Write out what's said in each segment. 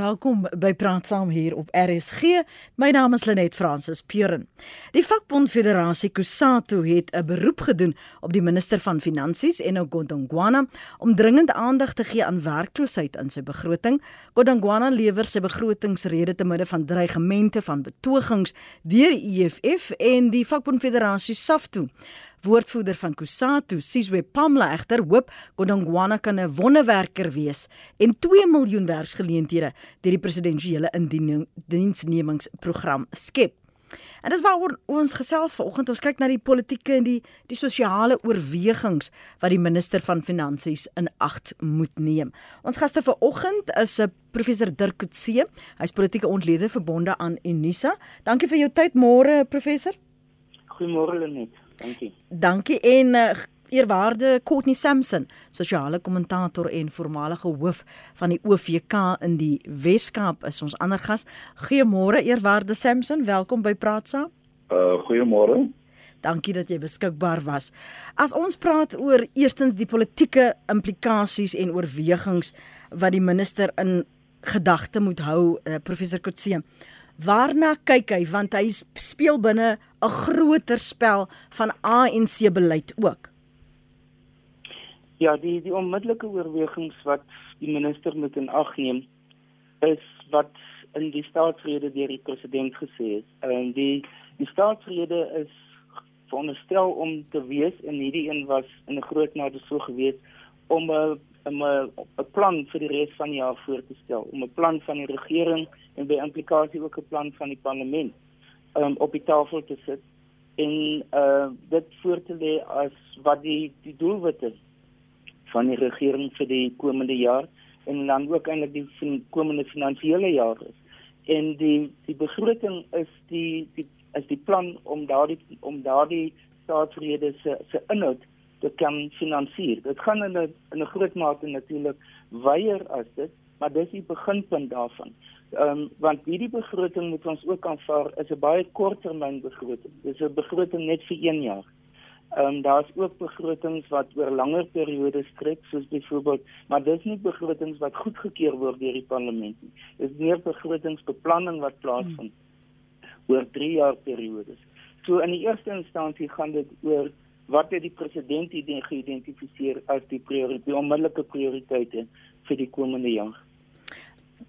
Welkom by Praat Saam hier op RSG. My naam is Lenet Fransis Puren. Die vakbond Federasie Kusatu het 'n beroep gedoen op die minister van Finansies en Godongwana om dringend aandag te gee aan werkloosheid in sy begroting. Godongwana lewer sy begrotingsrede te midde van dreigemente van betogings deur die EFF en die vakbond Federasie SAFTU. Woordvoerder van Kusatu, Sizwe Pamla egter hoop Godongwana kan 'n wonderwerker wees en 2 miljoen werksgeleenthede deur die presidensiële indiensnemingsprogram skep. En dis waaroor ons gesels vanoggend. Ons kyk na die politieke en die die sosiale oorwegings wat die minister van finansies in ag moet neem. Ons gaste vanoggend is 'n professor Dirk Coetzee. Hy's politieke ontleder verbonde aan Unisa. Dankie vir jou tyd môre professor. Goeiemôre Lenet. Dankie. Dankie en uh, eerwaarde Courtney Sampson, sosiale kommentator en voormalige hoof van die OVK in die Weskaap is ons ander gas. Goeiemôre eerwaarde Sampson, welkom by Praat saam. Uh goeiemôre. Dankie dat jy beskikbaar was. As ons praat oor eerstens die politieke implikasies en oorwegings wat die minister in gedagte moet hou, uh, professor Kotse. Waarna kyk hy want hy speel binne 'n groter spel van ANC beleid ook. Ja, die die onmiddellike oorwegings wat die minister moet in ag neem is wat in die staatsrede deur die president gesê is. En die die staatsrede is veronderstel om te wees en hierdie een was in 'n groot mate so gewees om 'n 'n 'n plan vir die res van die jaar voor te stel, om 'n plan van die regering en by implikasie ook 'n plan van die parlement um, op die tafel te sit en uh dit voor te lê as wat die die doelwit is van die regering vir die komende jaar en dan ook eintlik die fin komende finansiële jaar is. En die die begroting is die die is die plan om daardie om daardie staatsrede se se inhoud te kan finansier. Dit gaan in 'n in 'n groot mate natuurlik weier as dit, maar dis die beginpunt daarvan. Ehm um, want hierdie begroting moet ons ook aanvaar is 'n baie korttermyn begroting. Dis 'n begroting net vir 1 jaar. Ehm um, daar's ook begrotings wat oor langer periodes strek soos byvoorbeeld, maar dis nie begrotings wat goedgekeur word deur die parlement nie. Dis meer begrotingsbeplanning wat plaasvind hmm. oor 3 jaar periodes. So in die eerste instansie gaan dit oor wat het die president geïdentifiseer as die prioriteit, onmiddellike prioriteite vir die komende jaar.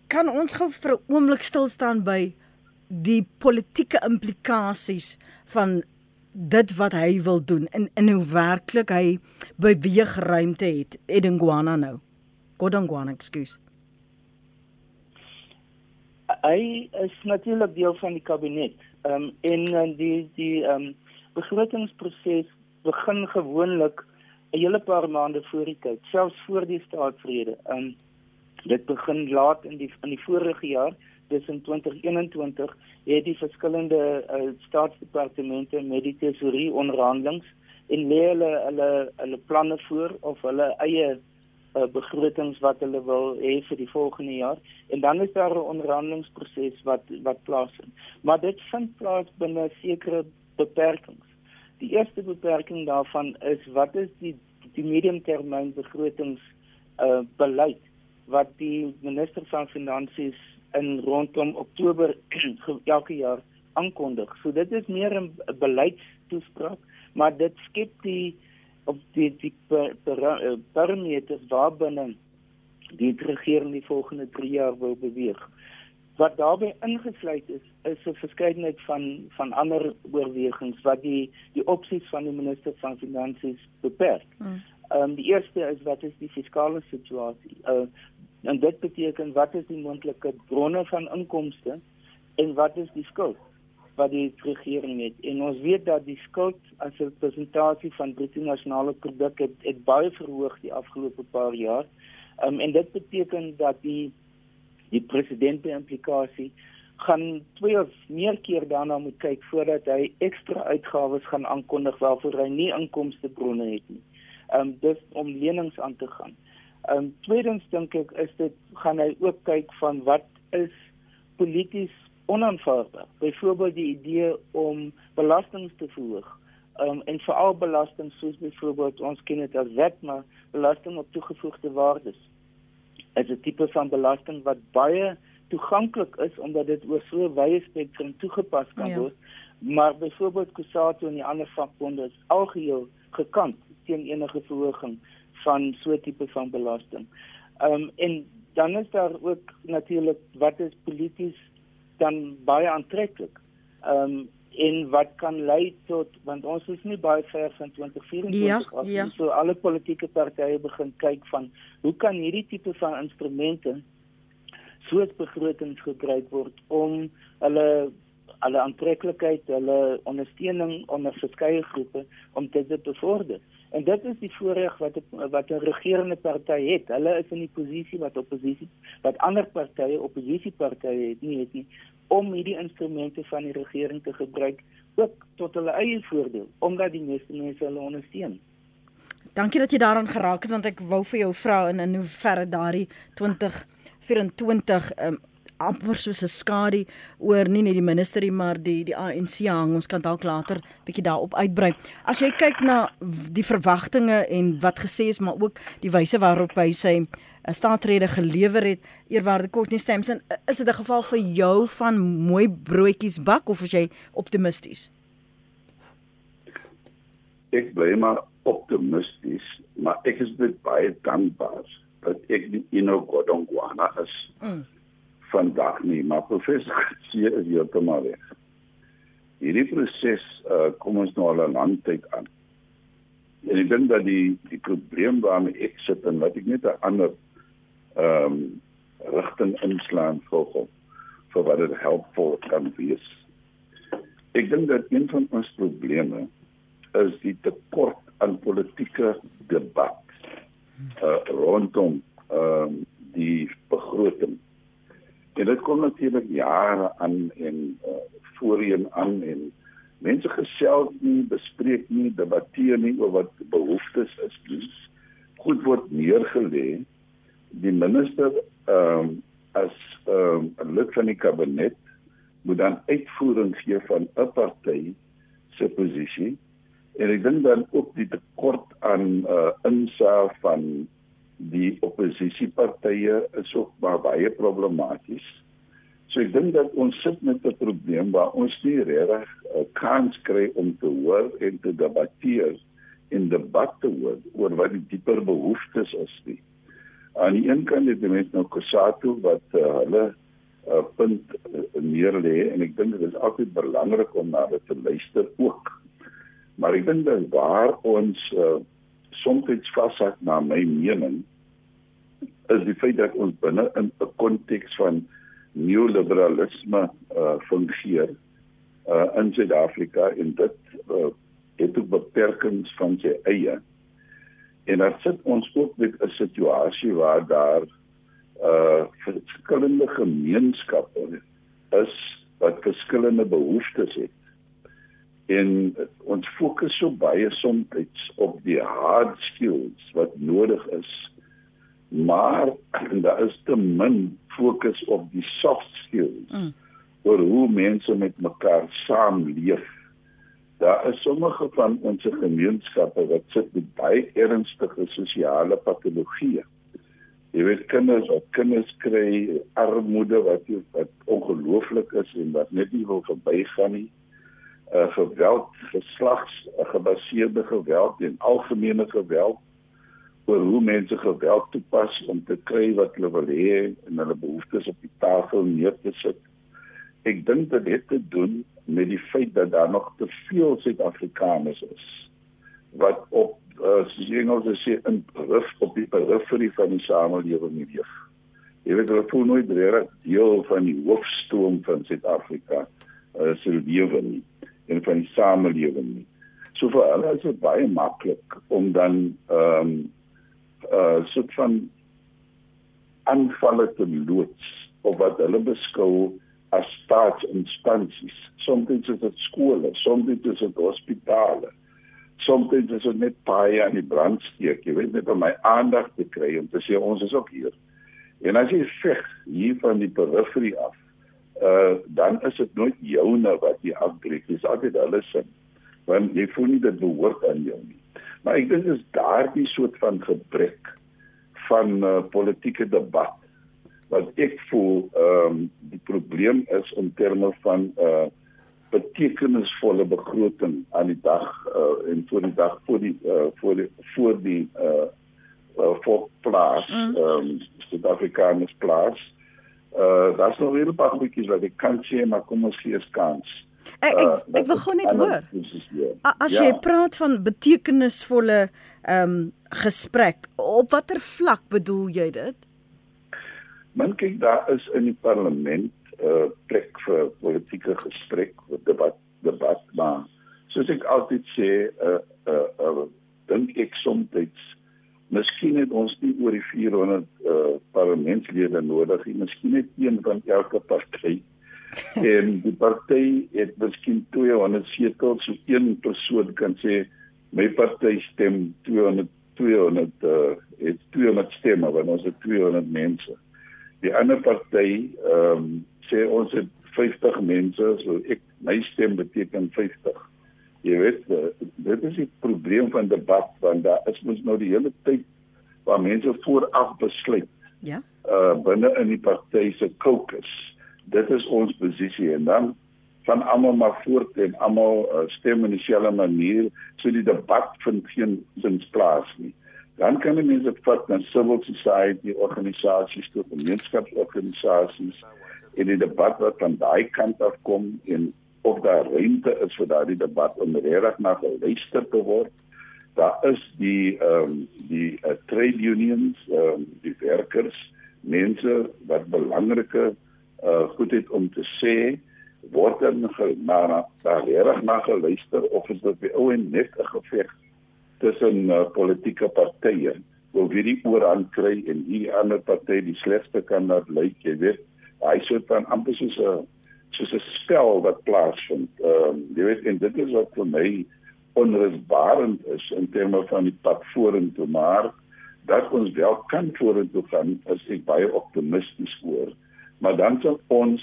Kan ons gou vir 'n oomblik stil staan by die politieke implikasies van dit wat hy wil doen in in hoe werklik hy beweeg ruimte het Edengwana nou. Godongwana, ekskuus. Hy is natuurlik deel van die kabinet. Ehm um, en uh, die die ehm um, begrotingsproses begin gewoonlik 'n hele paar maande voor die tyd, selfs voor die staatsrede. Ehm um, dit begin laat in die in die vorige jaar tussen 2021 het die verskillende uh, staatsdepartemente met die tesorie onderhandelings en lê hulle hulle hulle planne voor of hulle eie uh, begrotings wat hulle wil hê vir die volgende jaar en dan is daar 'n onderhandelingsproses wat wat plaasvind. Maar dit vind plaas binne sekere beperkings. Die eerste beperking daarvan is wat is die die mediumtermyn begrotings uh, beleid wat die minister van finansies in rondom Oktober elke jaar aankondig. So dit is meer 'n beleidstoespraak, maar dit skep die op die die eh, parameters waarbinne die regering die volgende 3 jaar wil beweeg. Wat daarbey ingesluit is, is 'n verskeidenheid van van ander oorwegings wat die die opsies van die minister van finansies beperk. Hmm. Ehm um, die eerste is wat is die fiskale situasie? Uh En dit beteken wat is die moontlike bronne van inkomste en wat is die skuld wat die regering het. En ons weet dat die skuld as 'n persentasie van bruto nasionale produk het, het baie verhoog die afgelope paar jaar. Um, en dit beteken dat die die president by implikasie gaan twee of meer keer daarna moet kyk voordat hy ekstra uitgawes gaan aankondig waarvoor hy nie inkomste bronne het nie. Ehm um, dis om lenings aan te gaan. Ehm um, tweedens dink ek is dit gaan hy ook kyk van wat is polities onaanvaarbaar. Byvoorbeeld die idee om belastings te verhoog. Ehm um, en veral belastings soos byvoorbeeld ons ken dit as wet maar belasting op toegevoegde waardes. Is 'n tipe van belasting wat baie toeganklik is omdat dit oor so 'n wye spektrum toegepas kan ja. word. Maar byvoorbeeld Kusato en die ander vakbonde is algeheel gekant teen enige verhoging van so 'n tipe van belasting. Ehm um, en dan is daar ook natuurlik wat is polities dan baie aantreklik. Ehm um, en wat kan lei tot want ons is nie baie ver van 2024 ja, af ja. so alle politieke partye begin kyk van hoe kan hierdie tipe van instrumente soos begrotings gebruik word om hulle hulle aantreklikheid, hulle ondersteuning onder verskeie groepe om dit te bevorder. En dit is die voorreg wat wat 'n regerende party het. Hulle is in die posisie wat oppositie wat ander partye oppositiepartye het nie het nie om hierdie instrumente van die regering te gebruik ook tot hulle eie voordeel omdat die meeste mense hulle ondersteun. Dankie dat jy daaraan geraak het want ek wou vir jou vra in in hoe ver daardie 2024 um, amper soos 'n skadu oor nie net die minister nie maar die die ANC hang ons kan dalk later bietjie daarop uitbrei. As jy kyk na die verwagtinge en wat gesê is maar ook die wyse waarop hy sy 'n staatrede gelewer het eerwaarde Courtney Stemson is dit 'n geval vir jou van mooi broodjies bak of is jy optimisties? Ek bly maar optimisties, maar ek is dit baie dankbaar dat ek nie in Godongwana is. Mm vandag nie, maar professor sê is heeltemal reg. Hierdie proses uh, kom ons nou al 'n lang tyd aan. En ek dink dat die die probleem waarmee ek sit en wat ek net 'n ander ehm um, rigting inslaan hom vir wat dit helpvol kan wees. Ek dink dat een van ons probleme is die tekort aan politieke debat uh, rondom ehm um, die begroting En dit kom natuurlik jare aan en uh, voorheen aan en mense gesels nie, bespreek nie, debatteer nie oor wat behoeftes is. Goed word neergelê. Die minister ehm um, as ehm, um, lid van die kabinet moet dan uitvoering gee van 'n party se posisie. En ek dink dan ook die tekort aan uh, insaag van die oppositiepartye is ook baie problematies. So ek dink dat ons sit met 'n probleem waar ons nie regtig 'n kans kry om te hoor en te debatteer in debat te oor, oor wat die dieper behoeftes is nie. Aan die een kant het die mense nou Kosato wat uh, hulle uh, punt uh, neerlê en ek dink dit is altyd belangrik om na dit te luister ook. Maar ek dink dat waar ons uh, soms vashak na my mening is die feit dat ons binne in 'n konteks van neoliberalisme uh fungeer uh in Suid-Afrika en dit uh het ook beperkings van sy eie. En dan sit ons ook met 'n situasie waar daar uh verskillende gemeenskappe is wat verskillende behoeftes het. En ons fokus so baie soms op die hard skills wat nodig is maar daar is te min fokus op die soft skills mm. oor hoe mense met mekaar saamleef. Daar is sommige van ons gemeenskappe wat sit met baie ernstige sosiale patologieë. Jy weet kinders of kinders kry armoede wat wat ongelooflik is en wat net nie wil verbygaan nie. Uh geweld, geslags gebaseerde geweld en algemene geweld oor hoe mense geweld toepas om te kry wat hulle wil hê en hulle behoeftes op die tafel neer te sit. Ek dink dit het te doen met die feit dat daar nog te veel Suid-Afrikaners is wat op uh, Engels sê in rif op die periferie van die samelewing leef. Jy weet hulle voel nooit regtig deel van die hoofstroom van Suid-Afrika uh, se lewe nie en van die samelewing nie. So vir hulle is dit baie maklik om dan ehm um, uh soort van aanvalle te loods of wat hulle beskou as staatsinstansies. Soms is dit skole, soms is dit hospitale. Soms is dit net baie aan die brandsteek. Jy weet net om my aandag te kry om te sê ons is ook hier. En as jy veg hier van die periferie af, uh dan is dit nooit joune wat jy afbreek. Dis altyd hulle se. Want jy voel nie dit behoort aan jou nie. Maar ek dink dis daardie soort van gebrek van uh, politieke debat wat ek voel ehm um, die probleem is in terme van 'n uh, betekenisvolle begroting aan die dag uh, en voor die dag voor die uh, voor die voor die uh, uh, voor plaas mm. um, Suid-Afrikaanse plaas. Uh daar's nog 'n paar goedjies wat ek kan sê, maar kom ons gee 'n kans. Ek ek, uh, ek wil gou net hoor. As jy ja. praat van betekenisvolle ehm um, gesprek, op watter vlak bedoel jy dit? Man kyk daar is in die parlement 'n uh, plek vir politieke gesprek, vir debat, debat maar soos ek altyd sê, uh uh, uh dink ek soms Miskien het ons nie oor die 400 uh, parlementslede nodig nie, miskien net een van elke party. en die party het miskien 200 setels, so een persoon kan sê my party stem 200 200 uh, het 200 stemme, want ons het 200 mense. Die ander party ehm um, sê ons het 50 mense, so ek my stem beteken 50 jy weet dit is die probleem van debat want daar is mos nou die hele tyd waar mense vooraf besluit ja. uh binne in die party se caucus. Dit is ons posisie en dan van almal maar voort en almal uh, stem in dieselfde manier so die debat vind geen sins plaas nie dan kan mense vat na civil society organisasies toe gemeenskapsorganisasies in die debat wat van daai kant af kom en of daar ruimte is vir daardie debat om regtig na geluister te word. Daar is die ehm um, die uh, trade unions, ehm um, die werkers, mense wat belangrike uh goed het om te sê word dan na daar regtig na geluister of is dit by ou en net 'n geveg tussen uh, politieke partye wil wie die oorhand kry en hierdie ander party die slegste kan laat lyk jy weet hy sou dan amper soos 'n soos 'n spel wat plaasvind. Ehm um, jy weet en dit is wat vir my onrusbarend is in terme van die pad vorentoe, maar dat ons wel kan vorentoe gaan, is ek baie optimisties oor. Maar dan sal ons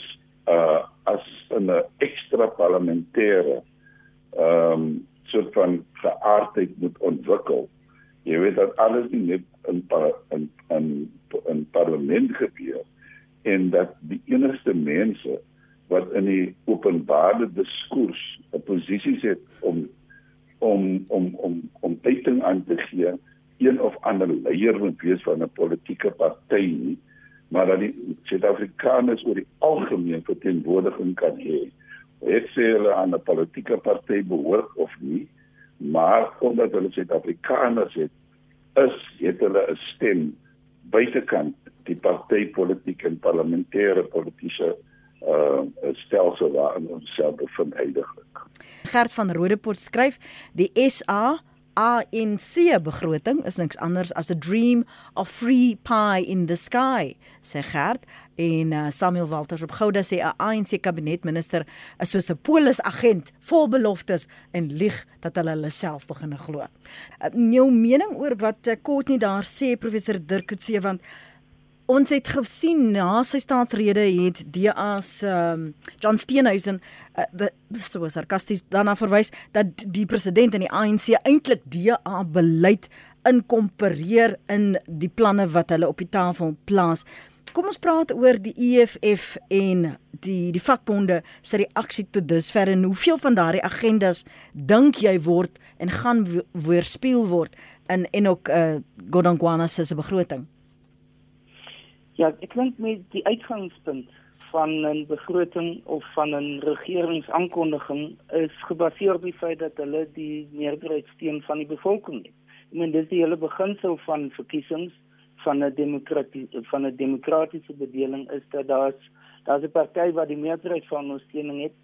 uh as 'n ekstra parlementêre ehm um, soort van geaardheid moet ontwikkel. Jy weet dat alles nie net in in in in parlement gebeur en dat die enigste mense wat in die openbare diskurs 'n posisie het om om om om om uiting aan te gee een of ander leier moet wees van 'n politieke party nie maar dat die Suid-Afrikaners oor die algemeen verteenwoordiging kan hê. Het sê hulle aan 'n politieke party behoort of nie, maar omdat hulle Suid-Afrikaners het, is het hulle 'n stem buitekant die partytetiek en parlementêre politieke uh stelsel waarin ons self bevind heidaglik. Gert van Rodeport skryf die SA ANC begroting is niks anders as a dream of free pie in the sky sê Gert en uh, Samuel Walters op Gouda sê 'n ANC kabinetminister is soos 'n polis agent vol beloftes en lieg dat hulle hulle self begin glo. Uh, jou mening oor wat uh, Courtney daar sê professor Dirk Coetzee want Ons het gesien na sy staatsrede het DA se um, John Steenhuisen uh, so sarkasties daarna verwys dat die president en die ANC eintlik DA beleid inkompereer in die planne wat hulle op die tafel plaas. Kom ons praat oor die EFF en die die vakbonde se reaksie tot dusver en hoeveel van daardie agendas dink jy word en gaan weerspieël word in en ook uh, Godongwana se begroting? Ja, ek dink met die uitgangspunt van 'n begroting of van 'n regeringsaankondiging is gebaseer op die feit dat hulle die meerderheid steun van die bevolking het. Ek meen dis die hele beginsel van verkiesings van 'n demokratiese van 'n demokratiese bedeling is dat daar's daar's 'n party wat die meerderheid van ondersteuning het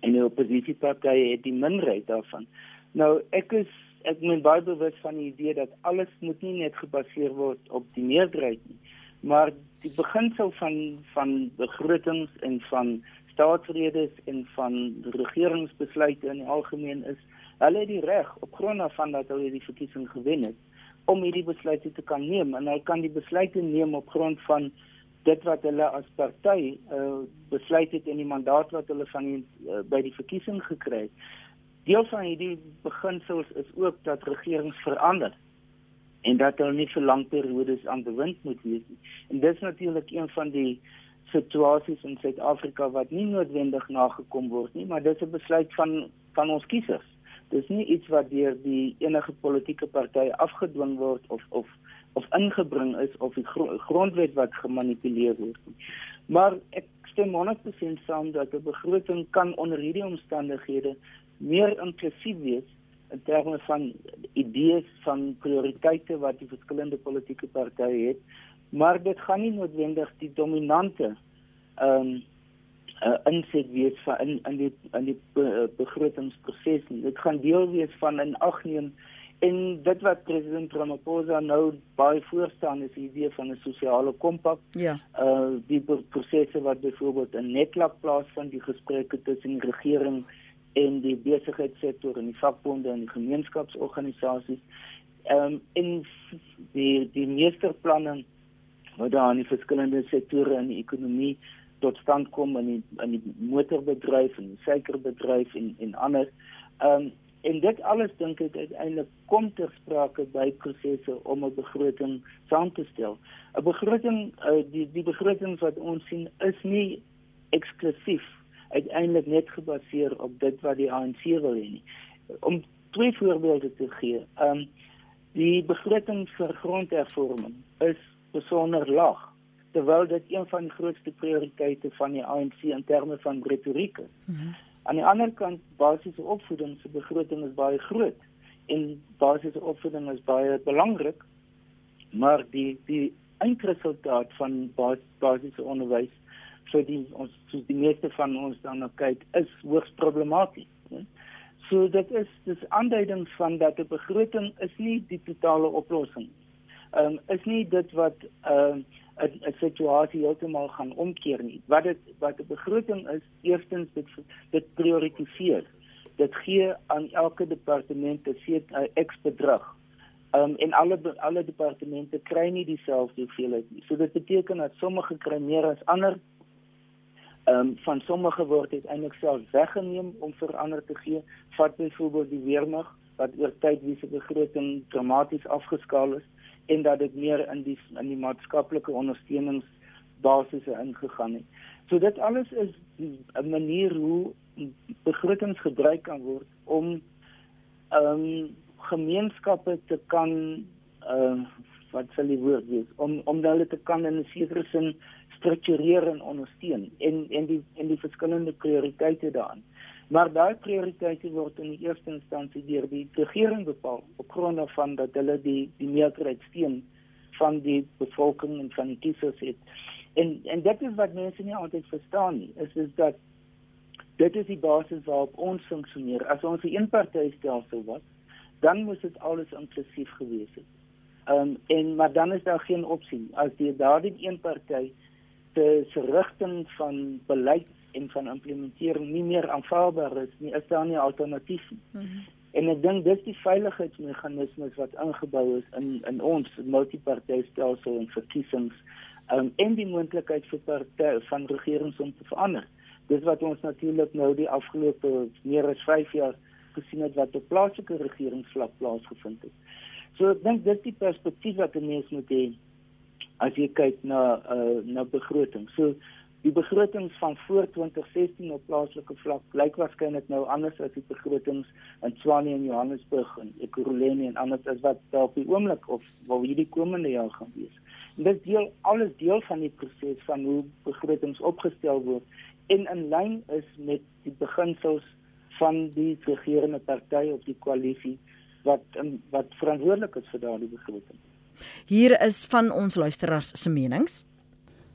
en die oppositieparty het die minderheid daarvan. Nou ek is ek meen baie bewus van die idee dat alles moet nie net gebaseer word op die meerderheid nie maar die beginsel van van begrotings en van staatsredes en van regeringsbesluite in die algemeen is hulle het die reg op grond van dat hulle die verkiesing gewen het om hierdie besluite te kan neem en hulle kan die besluite neem op grond van dit wat hulle as party uh, besluit het in die mandaat wat hulle van die, uh, by die verkiesing gekry het. Deel van hierdie beginsels is ook dat regerings verander en dat hulle nie vir lang periodes aan bewind moet wees nie. En dis natuurlik een van die situasies in Suid-Afrika wat nie noodwendig nagekom word nie, maar dis 'n besluit van van ons kiesers. Dis nie iets wat deur die enige politieke party afgedwing word of of of ingebring is of die gro grondwet wat gemanipuleer word nie. Maar ek stem 100% saam dat 'n begroting kan onder hierdie omstandighede meer inklusief wees in terme van idees van prioriteite wat die verskillende politieke partye het maar dit gaan nie noodwendig die dominante ehm um, uh, inset wees van in in die in die be, begrotingsproses nie. Dit gaan deel wees van 'n agneem en dit wat president Ramaphosa nou baie voorstaan is die idee van 'n sosiale kompak. Ja. Uh die prosesse wat byvoorbeeld in netlak plaasvind, die gesprekke tussen die regering en die besigheidssektor en die vakbonde en die gemeenskapsorganisasies. Ehm um, in die die meesterplanne wat daar in die verskillende sektore in die ekonomie tot stand kom in die in die motorbedryf en die suikerbedryf en en ander. Ehm um, en dit alles dink ek uiteindelik kom ter sprake by prosesse om 'n begroting saam te stel. 'n Begroting uh, die die begrotings wat ons sien is nie eksklusief uiteindelik net gebaseer op dit wat die ANC wil hê nie. Om twee voorbeelde te gee. Ehm um, die begroting vir grondhervorming is besonder laag terwyl dit een van die grootste prioriteite van die ANC in terme van retoriek is. Mm -hmm. Aan die ander kant basiese opvoeding se begroting is baie groot en basiese opvoeding is baie belangrik maar die die eindresultaat van bas, basiese onderwys vir die ons so die meeste van ons dan kyk is hoogs problematies. So dit is dis aanduidings van dat 'n begroting is nie die totale oplossing nie um, is nie dit wat 'n uh, 'n situasie heeltemal gaan omkeer nie. Wat dit wat 'n begroting is, eerstens dit dit prioritiseer. Dit gee aan elke departement 'n sekere X bedrag. Um, en alle alle departemente kry nie dieselfde hoeveelheid nie. So dit beteken dat sommige kry meer as ander. Ehm um, van sommige word uiteindelik self weggeneem om vir ander te gee. Vat byvoorbeeld die weermag wat oor tyd wie se begroting dramaties afgeskaal is en dat dit meer in die in die maatskaplike ondersteuningsbasisse ingegaan het. So dit alles is 'n manier hoe begrotings gebruik kan word om ehm um, gemeenskappe te kan ehm uh, wat sal die woord wees om om hulle te kan in 'n sekere sin struktureer en ondersteun en en die en die verskillende prioriteite daarin. Maar daai prioriteite word in die eerste instansie deur die regering bepaal op grond van dat hulle die die meerderheid steun van die bevolking en van die kiesers het. En en dit is wat mense nie altyd verstaan nie. Is is dat dit is die basis waarop ons funksioneer. As ons 'n eenpartytelsel was, dan moes dit alles inklusief gewees het. Ehm um, en maar dan is daar geen opsie as jy daardie een party se rigting van beleid en van implementering nie meer aanvaarbaar is nie, is daar nie alternatief nie. Mm -hmm. En ek dink dis die veiligheidsmeganismes wat ingebou is in in ons multipartytelsel en verkiesings um, en die moontlikheid vir partye van regerings om te verander. Dis wat ons natuurlik nou die afgelope meer as 5 jaar gesien het wat op plaaslike regeringsvlak plaasgevind het. So ek dink dis die perspektief wat mense moet hê as jy kyk na uh, na begroting. So Die begrotings van voor 2016 op plaaslike vlak lyk waarskynlik nou anders as die begrotings in Tshwane en Johannesburg en Ekurhuleni en anders as wat daar op die oomblik of wat hierdie komende jaar gaan wees. En dit deel alles deel van die proses van hoe begrotings opgestel word en in lyn is met die beginsels van die regerende party of die koalisie wat wat verantwoordelik is vir daardie begroting. Hier is van ons luisteraars se menings.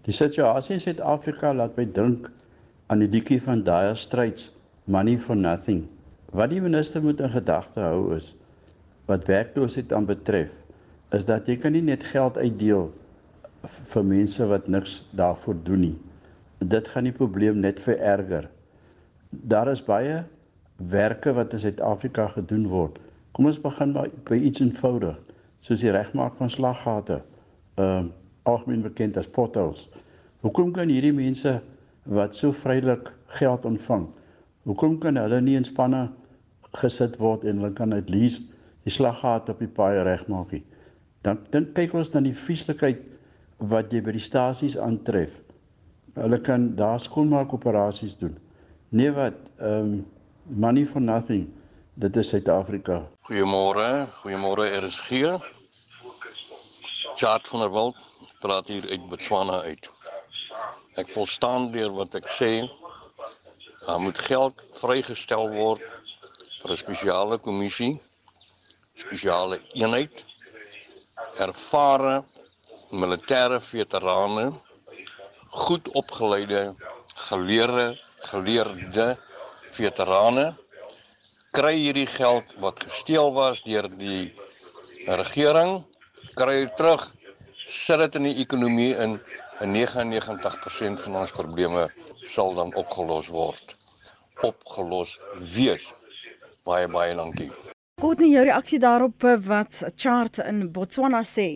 Die situasie in Suid-Afrika laat my dink aan die liedjie van Dire Straits, Money for Nothing. Wat die minister moet in gedagte hou is wat werkloosheid aan betref, is dat jy kan nie net geld uitdeel vir mense wat niks daarvoor doen nie. Dit gaan die probleem net vererger. Daar is baie werke wat in Suid-Afrika gedoen word. Kom ons begin by, by iets eenvoudig, soos die regmaak van slaggate. Ehm uh, algemeen bekend as potholes. Hoekom kan hierdie mense wat so vrylik geld ontvang, hoekom kan hulle nie in spanne gesit word en hulle kan at least die slaggate op die paai regmaak nie? Dan dan kyk ons na die vieslikheid wat jy by die stasies aantref. Hulle kan daar skoonmaak operasies doen. Nee wat, ehm um, money for nothing. Dit is Suid-Afrika. Goeiemôre, goeiemôre RSG. Chat van der Walt praat hier uit Botswana uit. Ek volstaan deur wat ek sê. Daar moet geld vrygestel word vir 'n spesiale kommissie, spesiale eenheid, ervare militêre veterane, goed opgeleide, geleerde, geleerde veterane kry hierdie geld wat gesteel was deur die regering, kry dit terug, sit dit in die ekonomie in en 99% van ons probleme sal dan opgelos word. Opgelos wees. Baie baie dankie. Goed nie jou reaksie daarop eh, wat Chart in Botswana sê.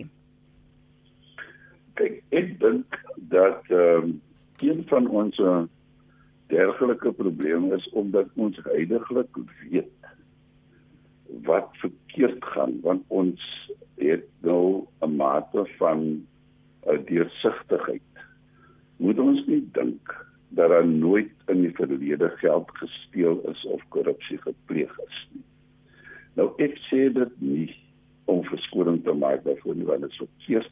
Kyk, ek dink dat ehm um, een van ons dergelike probleme is omdat ons heidaglik weet wat verkeerd gaan want ons het nou 'n mate van 'n deursigtigheid. Moet ons nie dink dat daar nooit in die verlede geld gesteel is of korrupsie gepleeg is nie. Nou ek sê dit nie om verskoning te maak daarvoor nie want dit is verkeerd.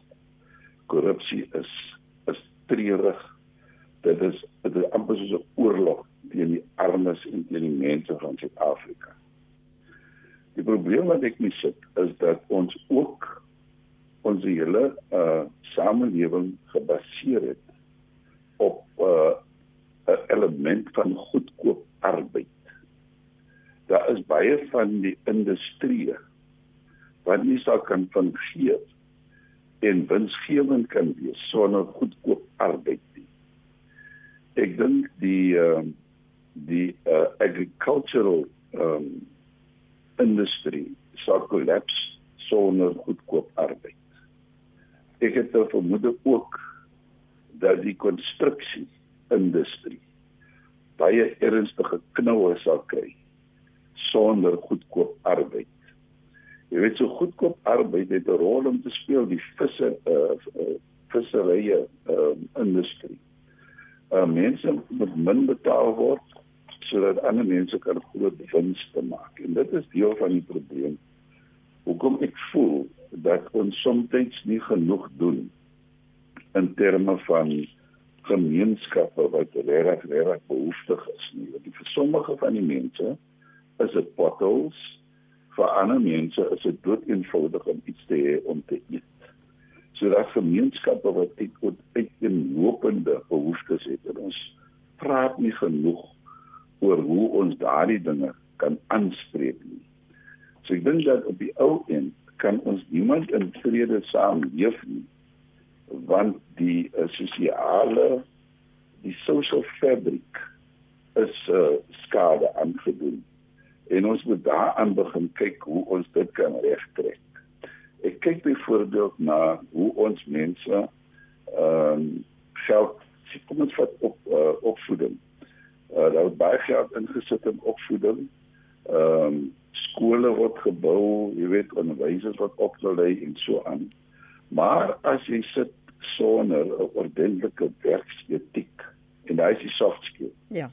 Korrupsie is is treurig. Dit is dit is amper soos 'n oorlog teen die armes en teen die mense van Suid-Afrika. Die probleem wat ek mee sit is dat ons ook ons hele uh samelewing gebaseer het op uh, 'n element van goedkoop arbeid. Daar is baie van die industrie wat nie sou kan fungeer en winsgewend kan wees sonder goedkoop arbeid nie. Ek dink die uh die uh, agricultural um industrie sou kollaps sonder goedkoop arbeid ek het vermoed ook dat die konstruksie industrie baie ernstige knoue sal kry sonder goedkoop arbeid. Jy weet so goedkoop arbeid het 'n rol om te speel die visse uh, uh visserye uh industrie. Uh mense moet min betaal word sodat ander mense kan groot wins te maak. En dit is deel van die probleem. Hoekom ek voel dat ons soms nie genoeg doen in terme van gemeenskappe wat regtig regtig behoeftig is nie. Want vir sommige van die mense is dit potholes, vir ander mense is dit doeteenvoudig om iets te hê om te eet. So dat gemeenskappe wat ek wat uit in lopende behoeftes het en ons praat nie genoeg oor hoe ons daardie dinge kan aanspreek nie. So ek dink dat op die ou end kan ons niemand in vrede saam leef nie want die uh, sosiale die social fabric is uh, skade aangedoen. En ons moet daaraan begin kyk hoe ons dit kan regtrek. Ek kyk byvoorbeeld na hoe ons mense ehm um, geld kom ons vat op uh, opvoeding. Uh, daar word baie geld ingesit in opvoeding. Ehm um, skole word gebou, jy weet, onderwysers wat opgelei en so aan. Maar as jy sit sonder 'n ordentlike werksetiek en daai is die soft skill. Ja.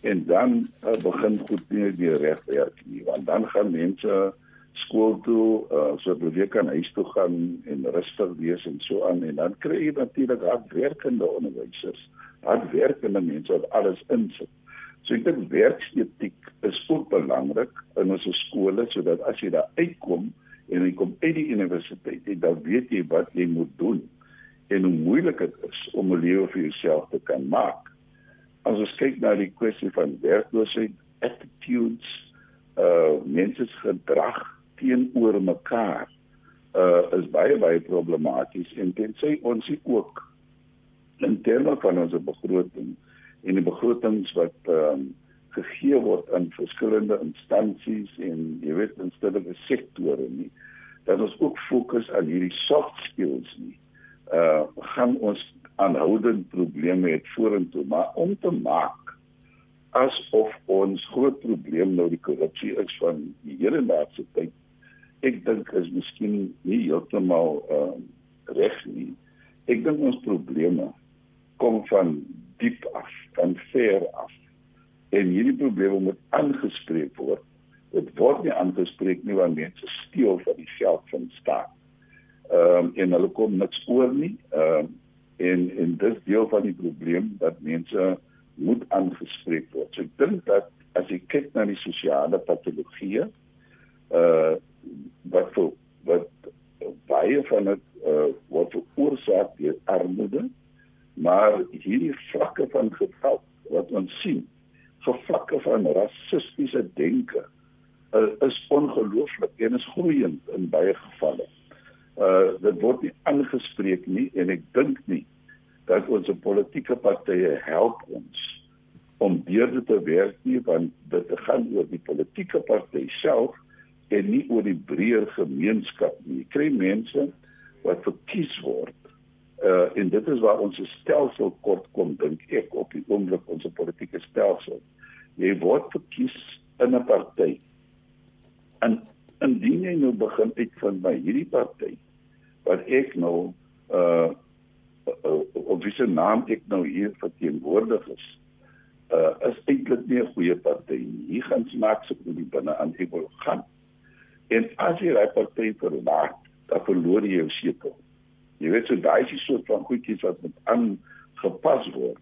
En dan uh, begin goed nie die reg werk nie, want dan gaan mense skool toe, uh, so dat hulle kan huis toe gaan en rustig wees en so aan en dan kry jy natuurlik hardwerkende onderwysers, hardwerkende mense wat alles insit. So ek dink werksetiek is ook belangrik in ons skole sodat as jy daar uitkom en jy kom uit die universiteit, dan weet jy wat jy moet doen en hoe moeilik dit is om 'n lewe vir jouself te kan maak. As ons kyk na die kwessie van werkloosheid, attitudes, uh mense se gedrag teenoor mekaar uh is baie baie problematies en dit sê ons ook in terme van ons begroting en die begrotings wat ehm um, gegee word aan verskillende instansies en jy weet in stedende sektore nie dat ons ook fokus aan hierdie soft skills nie. Uh gaan ons aanhoudend probleme het vorentoe maar om te maak asof ons groot probleem nou die korrupsie is van die hedendaagse tyd ek dink is miskien nie heeltemal uh, reg nie. Ek dink ons probleme kom van diep af, van ver af. En hierdie probleme moet aangespreek word. Dit word nie aangespreek nie want mense steel van die geld van staat. Ehm um, en hulle kom niks oor nie. Ehm um, en en dis deel van die probleem dat mense moet aangespreek word. So ek dink dat as jy kyk na die sosiale patologie, uh wat vir wat baie van dit uh wat veroorsaak deur armoede, maar hierdie vlakke van geweld wat ons sien, vir vlakke van rassistiese denke uh, is ongelooflik en is groeiend in baie gevalle. Uh dit word nie aangespreek nie en ek dink nie dat ons politieke partye help ons om deur dit te werk nie want dit gaan oor die politieke party self en nie oor die breër gemeenskap nie. Jy kry mense wat verkies word uh en dit is waar ons stelsel kort kom dink ek op die oomblik ons politieke stelsel. Jy word verkies in 'n party. En indien jy nou begin uit van by hierdie party wat ek nou uh of wie se naam ek nou hier verteenwoordig is uh is eintlik nie 'n goeie party nie. Hier gaan snaaks op die binne aan die wil gaan. En as jy daai party verlaat, dan verloor jy jou setel. Jy weet so daai is so van goedjies wat moet aangepas word.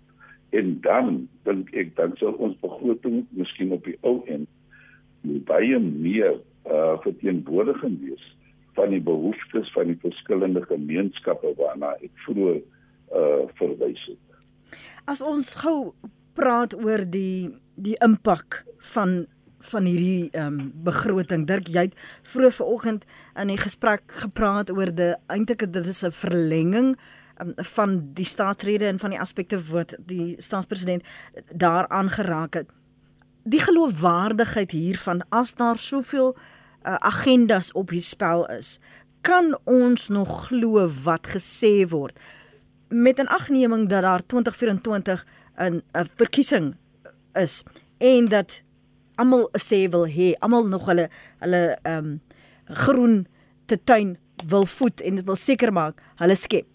En dan dink ek dan sal ons begroting miskien op die ou end baie meer uh verteenwoordigend wees van die behoeftes van die verskillende gemeenskappe waarna ek vroeër uh verwys het. As ons gou praat oor die die impak van van hierdie ehm um, begroting. Dirk, jy het vroeër vanoggend in die gesprek gepraat oor die eintlik dit is 'n verlenging um, van die staatsrede en van die aspekte wat die staatspresident daaraan geraak het. Die geloofwaardigheid hiervan as daar soveel uh, agendas op die spel is, kan ons nog glo wat gesê word met 'n agneming dat daar 2024 'n 'n verkiesing is en dat almal sê wil hê, almal nog hulle hulle ehm um, groen te tuin wil voed en wil seker maak hulle skep.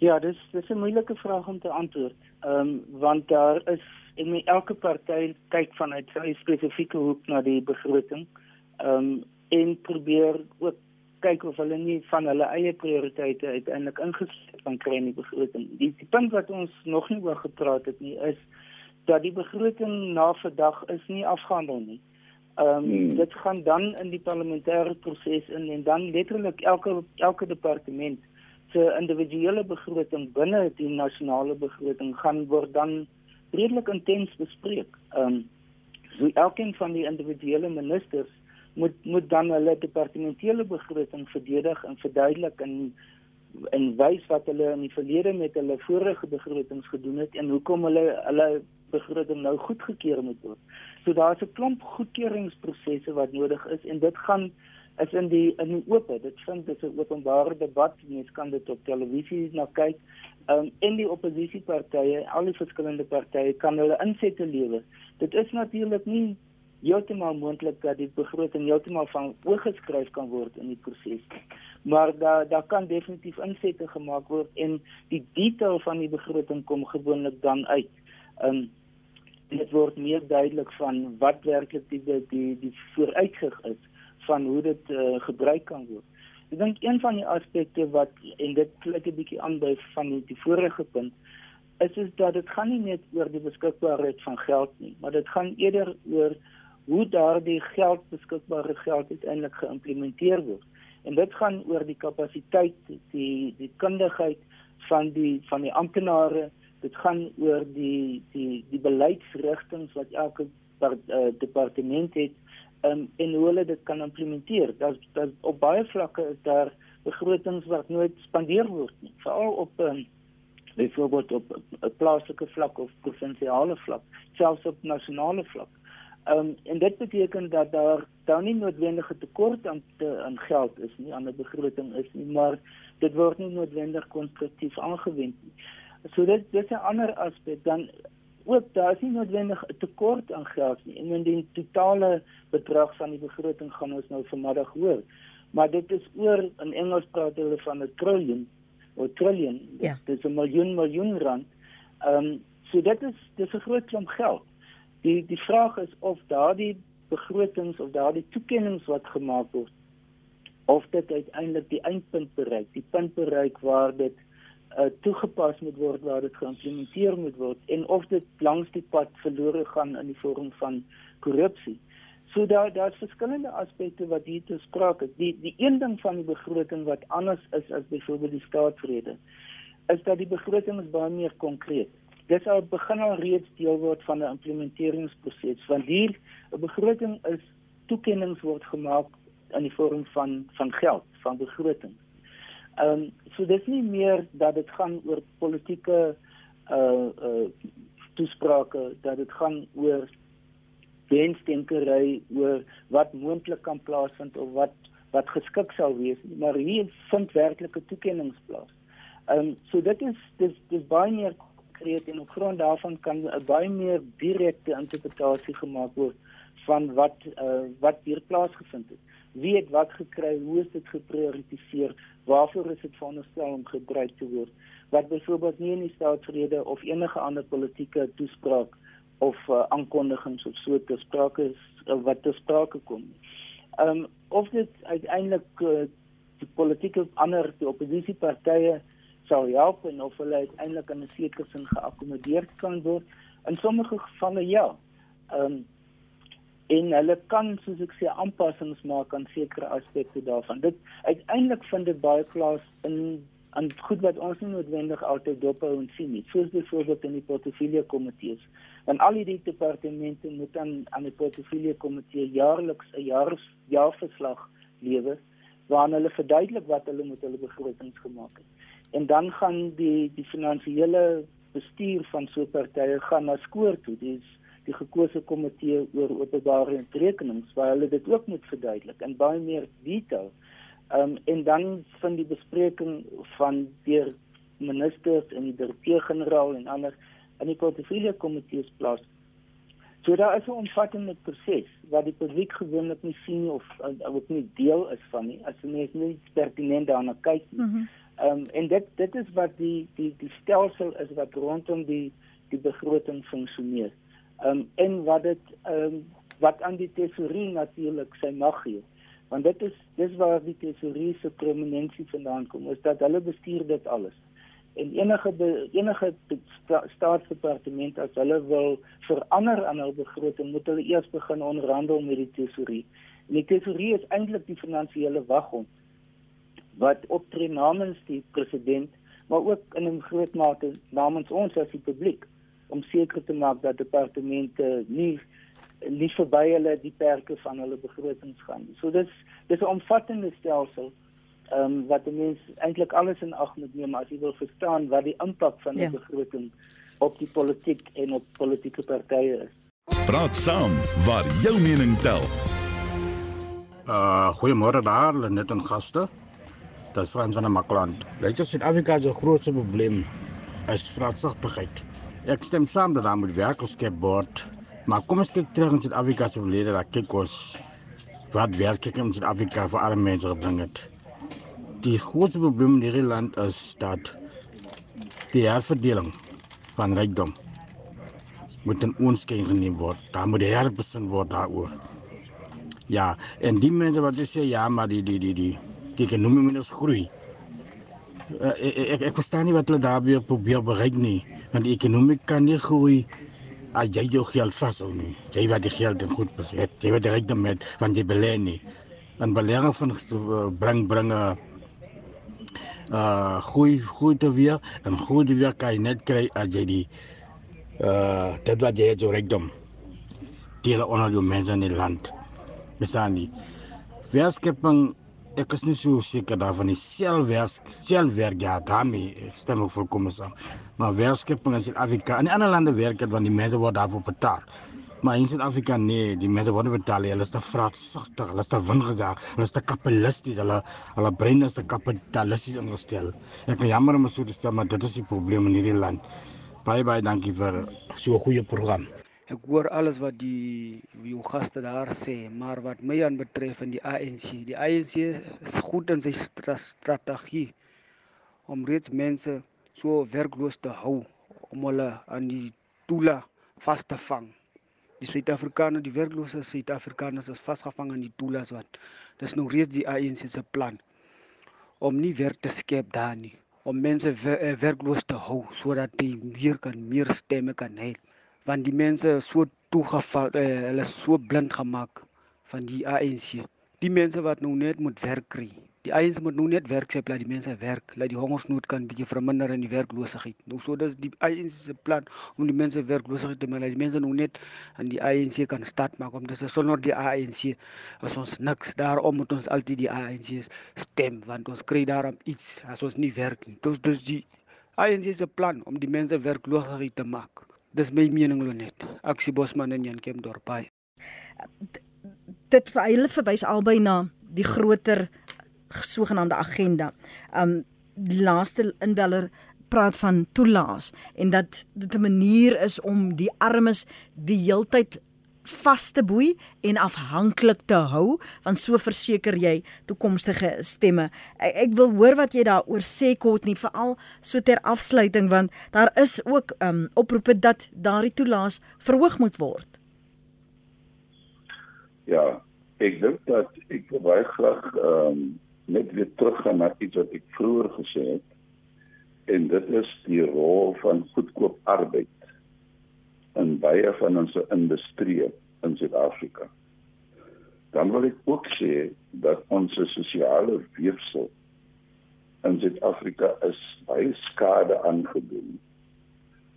Ja, dis dis 'n moeilike vraag om te antwoord. Ehm um, want daar is en elke party kyk vanuit sy spesifieke hoek na die begroting. Ehm um, en probeer ook kyk of hulle nie van hulle eie prioriteite uiteindelik ingesluit kan kry in die begroting. Die, die punt wat ons nog nie oor gepraat het nie is dat die begroting na vandag is nie afgehandel nie. Ehm um, hmm. dit gaan dan in die parlementêre proses in en dan letterlik elke elke departement se individuele begroting binne die nasionale begroting gaan word dan redelik intens bespreek. Ehm um, so elkeen van die individuele ministers moet moet dan hulle departementele begroting verdedig en verduidelik en en wys wat hulle in die verlede met hulle vorige begrotings gedoen het en hoekom hulle hulle begroting nou goedgekeur moet word. So daar's 'n klomp goedkeuringsprosesse wat nodig is en dit gaan is in die in die oop. Dit vind dit 'n openbare debat. Mense kan dit op televisie na kyk. Ehm um, en die oppositiepartye, al die verskillende partye kan hulle insette lewer. Dit is natuurlik nie heeltemal moontlik dat die begroting heeltemal van oorgeskryf kan word in die proses. Maar daar daar kan definitief insette gemaak word en die detail van die begroting kom gewoonlik dan uit. Um dit word meer duidelik van wat werklik die die die vooruitsig is van hoe dit uh, gebruik kan word. Ek dink een van die aspekte wat en dit klink 'n bietjie aan by van die, die vorige punt is is dat dit gaan nie net oor die beskikbaarheid van geld nie, maar dit gaan eerder oor hoe daardie geld beskikbare geld uiteindelik geïmplementeer word. En dit gaan oor die kapasiteit, die die kundigheid van die van die amptenare. Dit gaan oor die die die beleidsrigtinge wat elke per, uh, departement het um, en hoe hulle dit kan implementeer. Dat dat op baie vlakke is daar begrotings wat nooit spandeer word nie, veral op um, byvoorbeeld op 'n plaaslike vlak of provinsiale vlak, selfs op nasionale vlak. Ehm um, en dit beteken dat daar dan nie noodwendige tekort aan te, aan geld is nie, aan 'n begroting is nie, maar dit word nie noodwendig konstruktief aangewend nie. So dit dit is 'n ander aspek dan ook daar is nie noodwendig 'n tekort aan geld nie. En in die totale bedrag van die begroting gaan ons nou vanmiddag hoor. Maar dit is oor in Engels praat hulle van 'n trillion of trillion. Ja. Dit is 'n miljoen miljoen rand. Ehm um, so dit is dis 'n groot klomp geld. Die die vraag is of daardie begrotings of daardie toekennings wat gemaak word of dit uiteindelik die eindpunt bereik, die punt bereik waar dit uh, toegepas moet word waar dit geïmplementeer moet word en of dit langs die pad verlore gaan in die vorm van korrupsie. So daar daar's verskillende aspekte wat hier te sprake is. Die die een ding van die begroting wat anders is as byvoorbeeld die staatsrede is dat die begroting is baie meer konkreet. Dit sal begin al reeds deel word van 'n implementeringsproses want hier 'n begroting is toekennings word gemaak in die vorm van van geld, van begroting. Ehm um, so dis nie meer dat dit gaan oor politieke uh uh toesprake dat dit gaan oor wensdenkery oor wat moontlik kan plaasvind of wat wat geskik sou wees maar hier vind werklike toekennings plaas. Ehm um, so dit is dis dis baie meer konkreet en op grond daarvan kan 'n baie meer direkte interpretasie gemaak word van wat uh wat hier plaasgevind het wie het wat gekry, hoe is dit geprioritiseer, waarvoor is dit veronderstel om gebruik te word. Wat byvoorbeeld nie in die staatsrede of enige ander politieke toespraak of uh, aankondigings of so te sprake is uh, wat te sprake kom. Ehm um, of dit uiteindelik uh, die politieke ander die oppositiepartye sou help en of hulle uiteindelik in 'n sekere sin geakkommodeer kan word. In sommige gevalle ja. Ehm um, en hulle kan soos ek sê aanpassings maak aan sekere aspekte daarvan. Dit uiteindelik vind dit baie plaas in aan goed wat ons nie noodwendig altyd dop hou en sien nie. Soos byvoorbeeld in die portefeulje komitees. En al die departemente moet dan aan die portefeulje komitee jaarliks 'n jaar jaarverslag lewer waarin hulle verduidelik wat hulle met hulle begrotings gemaak het. En dan gaan die die finansiële bestuur van so 'n partye gaan na skoor toe. Dis die gekose komitee oor openbare rekenings waar hulle dit ook moet verduidelik in baie meer detail. Ehm um, en dan van die bespreking van deur ministers en die direkteur-generaal en ander in die portefeulje komitees plaas. So daar is 'n omvattende proses wat die publiek gewoonlik nie sien of ook nie deel is van nie as jy nie pertinent daarna kyk nie. Mhm. Ehm um, en dit dit is wat die die die stelsel is wat rondom die die begroting funksioneer. Um, en wat dit um, wat aan die tesorie natuurlik sy mag gee. Want dit is dis waar die tesorie se prominensie vandaan kom is dat hulle bestuur dit alles. En enige be, enige sta, staatsdepartement as hulle wil verander aan hul begroting moet hulle eers begin onderhandel met die tesorie. En die tesorie is eintlik die finansiële waghond wat optree namens die president maar ook in 'n groot mate namens ons as die publiek om seker te maak dat departemente nie nie verby hulle die perke van hulle begrotings gaan. So dis dis 'n omvattende stelsel ehm um, wat die mens eintlik alles in ag moet neem as jy wil verstaan wat die impak van 'n ja. begroting op die politiek en op politieke partye is. Praat saam waar jou mening tel. Uh goeiemôre daar, net 'n gaste. Dit is Frans van Makland. Weet jy Suid-Afrika se grootste probleem is vraatsagtigheid. Ek stem saam dat daar moet werk geskep word. Maar kom ons kyk terug in Suid-Afrika se verlede, dat kyk ons wat werk ek in Suid-Afrika vir alle mense gebring het. Die grootste probleem in hierdie land is dat die herverdeling van rykdom moet in ons kern geneem word. Daar moet herbesin word daaroor. Ja, en die mense wat sê ja, maar die die die die die ekonomie moet groei. Uh, ek, ek ek verstaan nie wat hulle daar weer probeer bereik nie want die ekonomie kan nie groei as jy jou geld vashou nie. Jy wat die geld in goed besit, jy wat direk met van die belê nie. Dan belegging van uh, bring bringe uh groei groei te weer en groei te weer kan jy net kry as jy die uh dit wat jy het jou rijkdom deel onder jou mense in die land. Bestaan nie. Werkskeping ek is nie so seker daarvan die selfwerk selfwerk ja daarmee stem ek volkom saam. Maar werkskeping in Suid-Afrika en in ander lande werk dit want die mense word daarvoor betaal. Maar in Suid-Afrika nee die mense word betaal hulle is te vraatsugtig hulle is te wingerig hulle is te kapitalisties hulle hulle brein is te kapitalisties ingestel. Ek is jammer om so te stel maar dit is die probleem in hierdie land. Baie baie dankie vir so 'n goeie program. Ek hoor alles wat die jou gaste daar sê, maar wat my aan betref in die ANC, die ANC is goed in sy strategie om reeds mense so werkloos te hou om hulle aan die toela vas te vang. Die Suid-Afrikaners, die werklose Suid-Afrikaners is vasgevang aan die toelas wat dis nou reeds die ANC se plan om nie werk te skep daar nie om mense eh, werkloos te hou sodat die meer kan meer stemme kan hê want die mense so toegeval eh, hulle so blind gemaak van die ANC die mense wat nou net moet werk kry. Die ANC moet nou net werk sê dat die mense werk dat die hongersnood kan bietjie verminder en die werkloosheid. Nou so dis die ANC se plan om die mense werkloosheid te minder die mense nou net aan die ANC kan start maak om dis sonder die ANC as ons niks. Daarom moet ons altyd die ANC stem want ons kry daarom iets as ons nie werk nie. Dis dis die ANC se plan om die mense werkloosheid te maak dis my mening net aksie bosman en Jan Kempdorp by dit vir hulle verwys albei na die groter sogenaamde agenda. Um laaste inbeller praat van toelaas en dat dit 'n manier is om die armes die heeltyd vas te boei en afhanklik te hou want so verseker jy toekomstige stemme. Ek, ek wil hoor wat jy daaroor sê kort nie veral so ter afsluiting want daar is ook um oproepe dat daardie toelaas verhoog moet word. Ja, ek dink dat ek baie graag um net weer teruggaan na iets wat ek vroeër gesê het en dit is die rol van goedkoop arbeid in baie van ons industrie in Suid-Afrika. Dan wil ek ook sê dat ons sosiale weefsel in Suid-Afrika is baie skade aangedoen.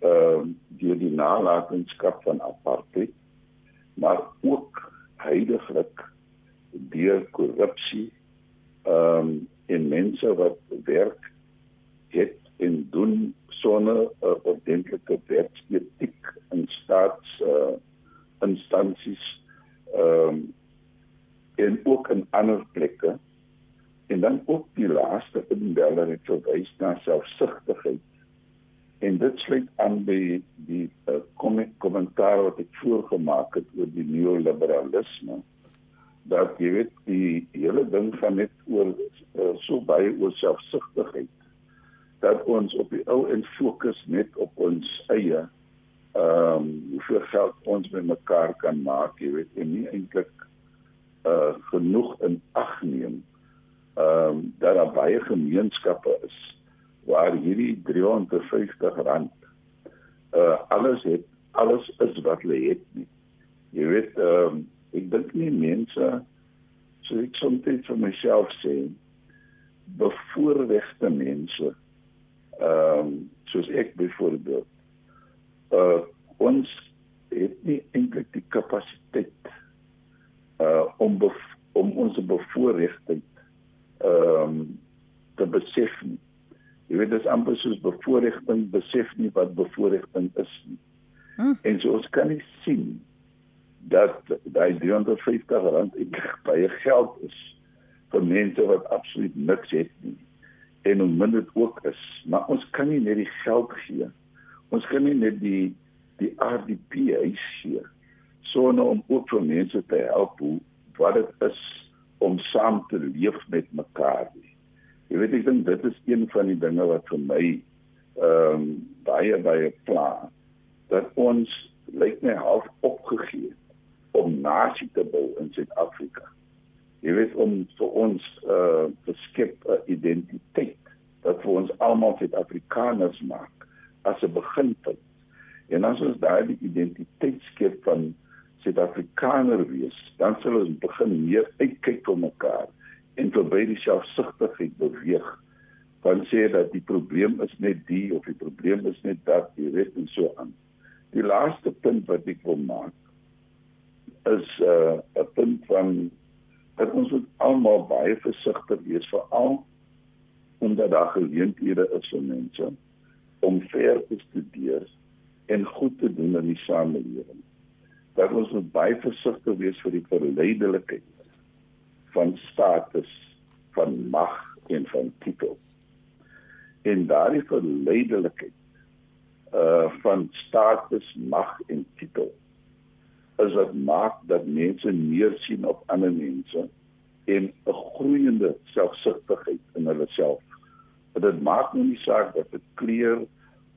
Ehm uh, deur die nalatenskap van apartheid, maar ook heidaglik deur korrupsie ehm um, en mense wat werk het en doen sonder 'n uh, ordentlike werksetiek in staats uh, instansies ehm um, en ook in ander plekke. En dan ook die laaste inbeller het verwys na selfsugtigheid. En dit sluit aan by die uh, kommentaar wat ek voorgemaak het oor die neoliberalisme. Dat jy weet die hele ding van net oor uh, so baie oor selfsugtigheid dat ons op die ou en fokus net op ons eie ehm um, hoeveel geld ons met mekaar kan maak jy weet en nie eintlik uh genoeg in ag neem ehm um, dat daar baie gemeenskappe is waar hierdie 350 rand uh alles het alles is wat hulle het nie. Jy weet ehm um, ek dink nie mense so ek soms vir myself sê bevoorregte mense ehm um, soos ek byvoorbeeld uh ons het nie eintlik die kapasiteit uh om om ons bevoorregting ehm um, te besef nie. Jy weet dis amper soos bevoorregting besef nie wat bevoorregting is nie. Hm. En so ons kan nie sien dat daai 350 rand baie geld is vir mense wat absoluut niks het nie en hoe min dit ook is. Maar ons kan nie net die geld gee. Ons kan nie net die die RDP huis gee sonder om ook vir mense te help hoe wat dit is om saam te leef met mekaar nie. Jy weet ek dink dit is een van die dinge wat vir my ehm um, baie baie pla dat ons lyk my half opgegee om nasie te bou in Suid-Afrika. Jy weet om vir ons uh beskep 'n identiteit wat vir ons almal Suid-Afrikaners maak as 'n beginpunt. En as ons daardie identiteit skep van Suid-Afrikaner wees, dan sal ons begin meer uitkyk vir mekaar en verby die selfsugtigheid beweeg. Want sê dat die probleem is net die of die probleem is net dat jy weet en so aan. Die laaste punt wat ek wil maak is 'n uh, 'n punt van dat ons moet almal baie versigtig wees veral omdat daar geleenthede is vir mense om ver te studeer en goed te doen in die samelewing. Dat ons moet baie versigtig wees vir die verleidelikheid van status, van mag en van titel. En daardie verleidelikheid uh van status, mag en titel is wat maak dat mense meer sien op ander mense en 'n groeiende selfsugtigheid in hulle self. Dit maak nou nie saak dat dit kleur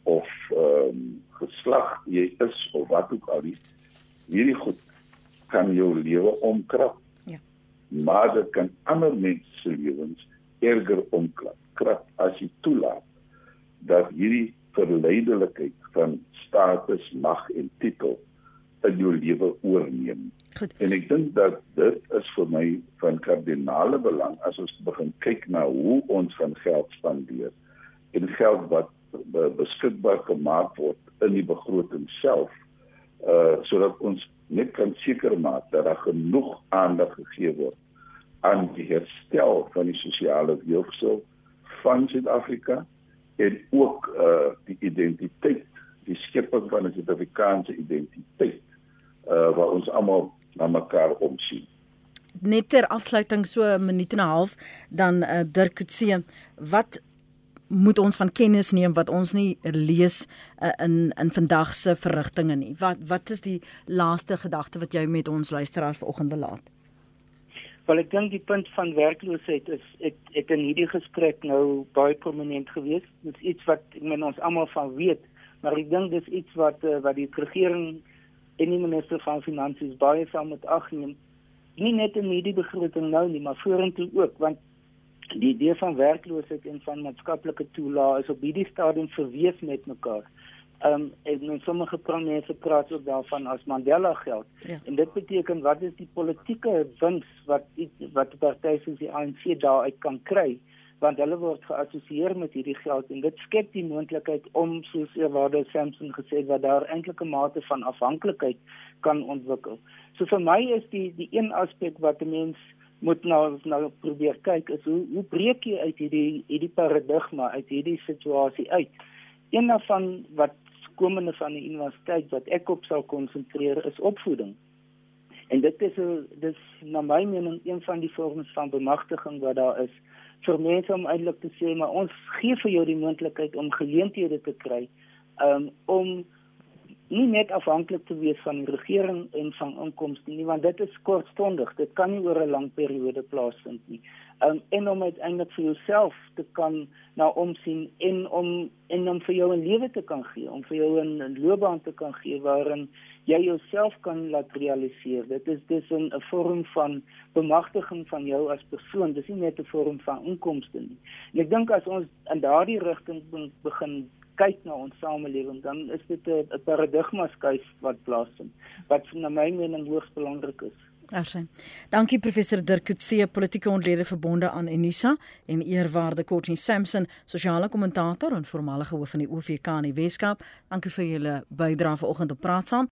of ehm um, geslag jy is of wat ook al is. Hierdie goed kan jou lewe omkrap. Ja. Maar dit kan ander mense se lewens erger omkrap. Krap as jy toelaat dat hierdie verleidelikheid van status, mag en titel in jou lewe oorneem. Goed. En ek dink dat dit is vir my van kardinale belang as ons begin kyk na hoe ons van geld spandeer en geld wat beskikbaar gemaak word in die begroting self uh sodat ons net kan seker maak dat daar genoeg aandag gegee word aan die herstel van die sosiale weefsel van Suid-Afrika en ook uh die identiteit die skepping van 'n Suid-Afrikaanse identiteit uh waar ons almal na mekaar omsien. Net ter afsluiting so 'n minuut en 'n half dan uh, Dirk Coetzee, wat moet ons van kennis neem wat ons nie lees uh, in in vandag se verrigtinge nie. Wat wat is die laaste gedagte wat jy met ons luisteraars vanoggend wil laat? Wel ek dink die punt van werkloosheid is ek ek in hierdie gesprek nou baie prominent gewees. Dit is iets wat ek meen ons almal van weet, maar ek dink dis iets wat uh, wat die regering en die minister van finansies baie saam met agneem nie net in hierdie begroting nou nie maar vorentoe ook want die idee van werkloosheid en van maatskaplike toelae is op hierdie stadium verweef met mekaar. Ehm um, en in sommige prominente praat ook daarvan as Mandela geld. Ja. En dit beteken wat is die politieke wins wat wat die partye soos die ANC daaruit kan kry? Want hulle word geassosieer met hierdie geld en dit skep die moontlikheid om soos Ewardo Samson gesê het wat daar eintlik 'n mate van afhanklikheid kan ontwikkel. So vir my is die die een aspek wat 'n mens moet nou nou probeer kyk is hoe hoe breek jy uit hierdie hierdie paradigma uit hierdie situasie uit. Een daarvan wat komende van die universiteit wat ek op sal konsentreer is opvoeding. En dit is 'n dis na my mening een van die vorms van bemagtiging wat daar is vir mense om eintlik te sê maar ons gee vir jou die moontlikheid om geleenthede te kry um, om nie net afhanklik te wees van die regering en van inkomste nie want dit is kortstondig dit kan nie oor 'n lang periode plaasvind nie um, en om uiteindelik vir jouself te kan na omsien en om en om vir jou 'n lewe te kan gee om vir jou 'n loopbaan te kan gee waarin jy jouself kan laat realiseer. Dit is dis 'n vorm van bemagtiging van jou as persoon. Dis nie net 'n vorm van inkomste nie. En ek dink as ons in daardie rigting begin kyk na ons samelewing, dan is dit 'n paradigma skuif wat plaasvind wat na my mening hoogs belangrik is. Arsy. Dankie professor Dirk Coetzee, politieke ontlede verbonde aan Unisa en eerwaarde Courtney Sampson, sosiale kommentator en voormalige hoof van die OVK in die Weskaap. Dankie vir julle bydrae vanoggend op Praat saam.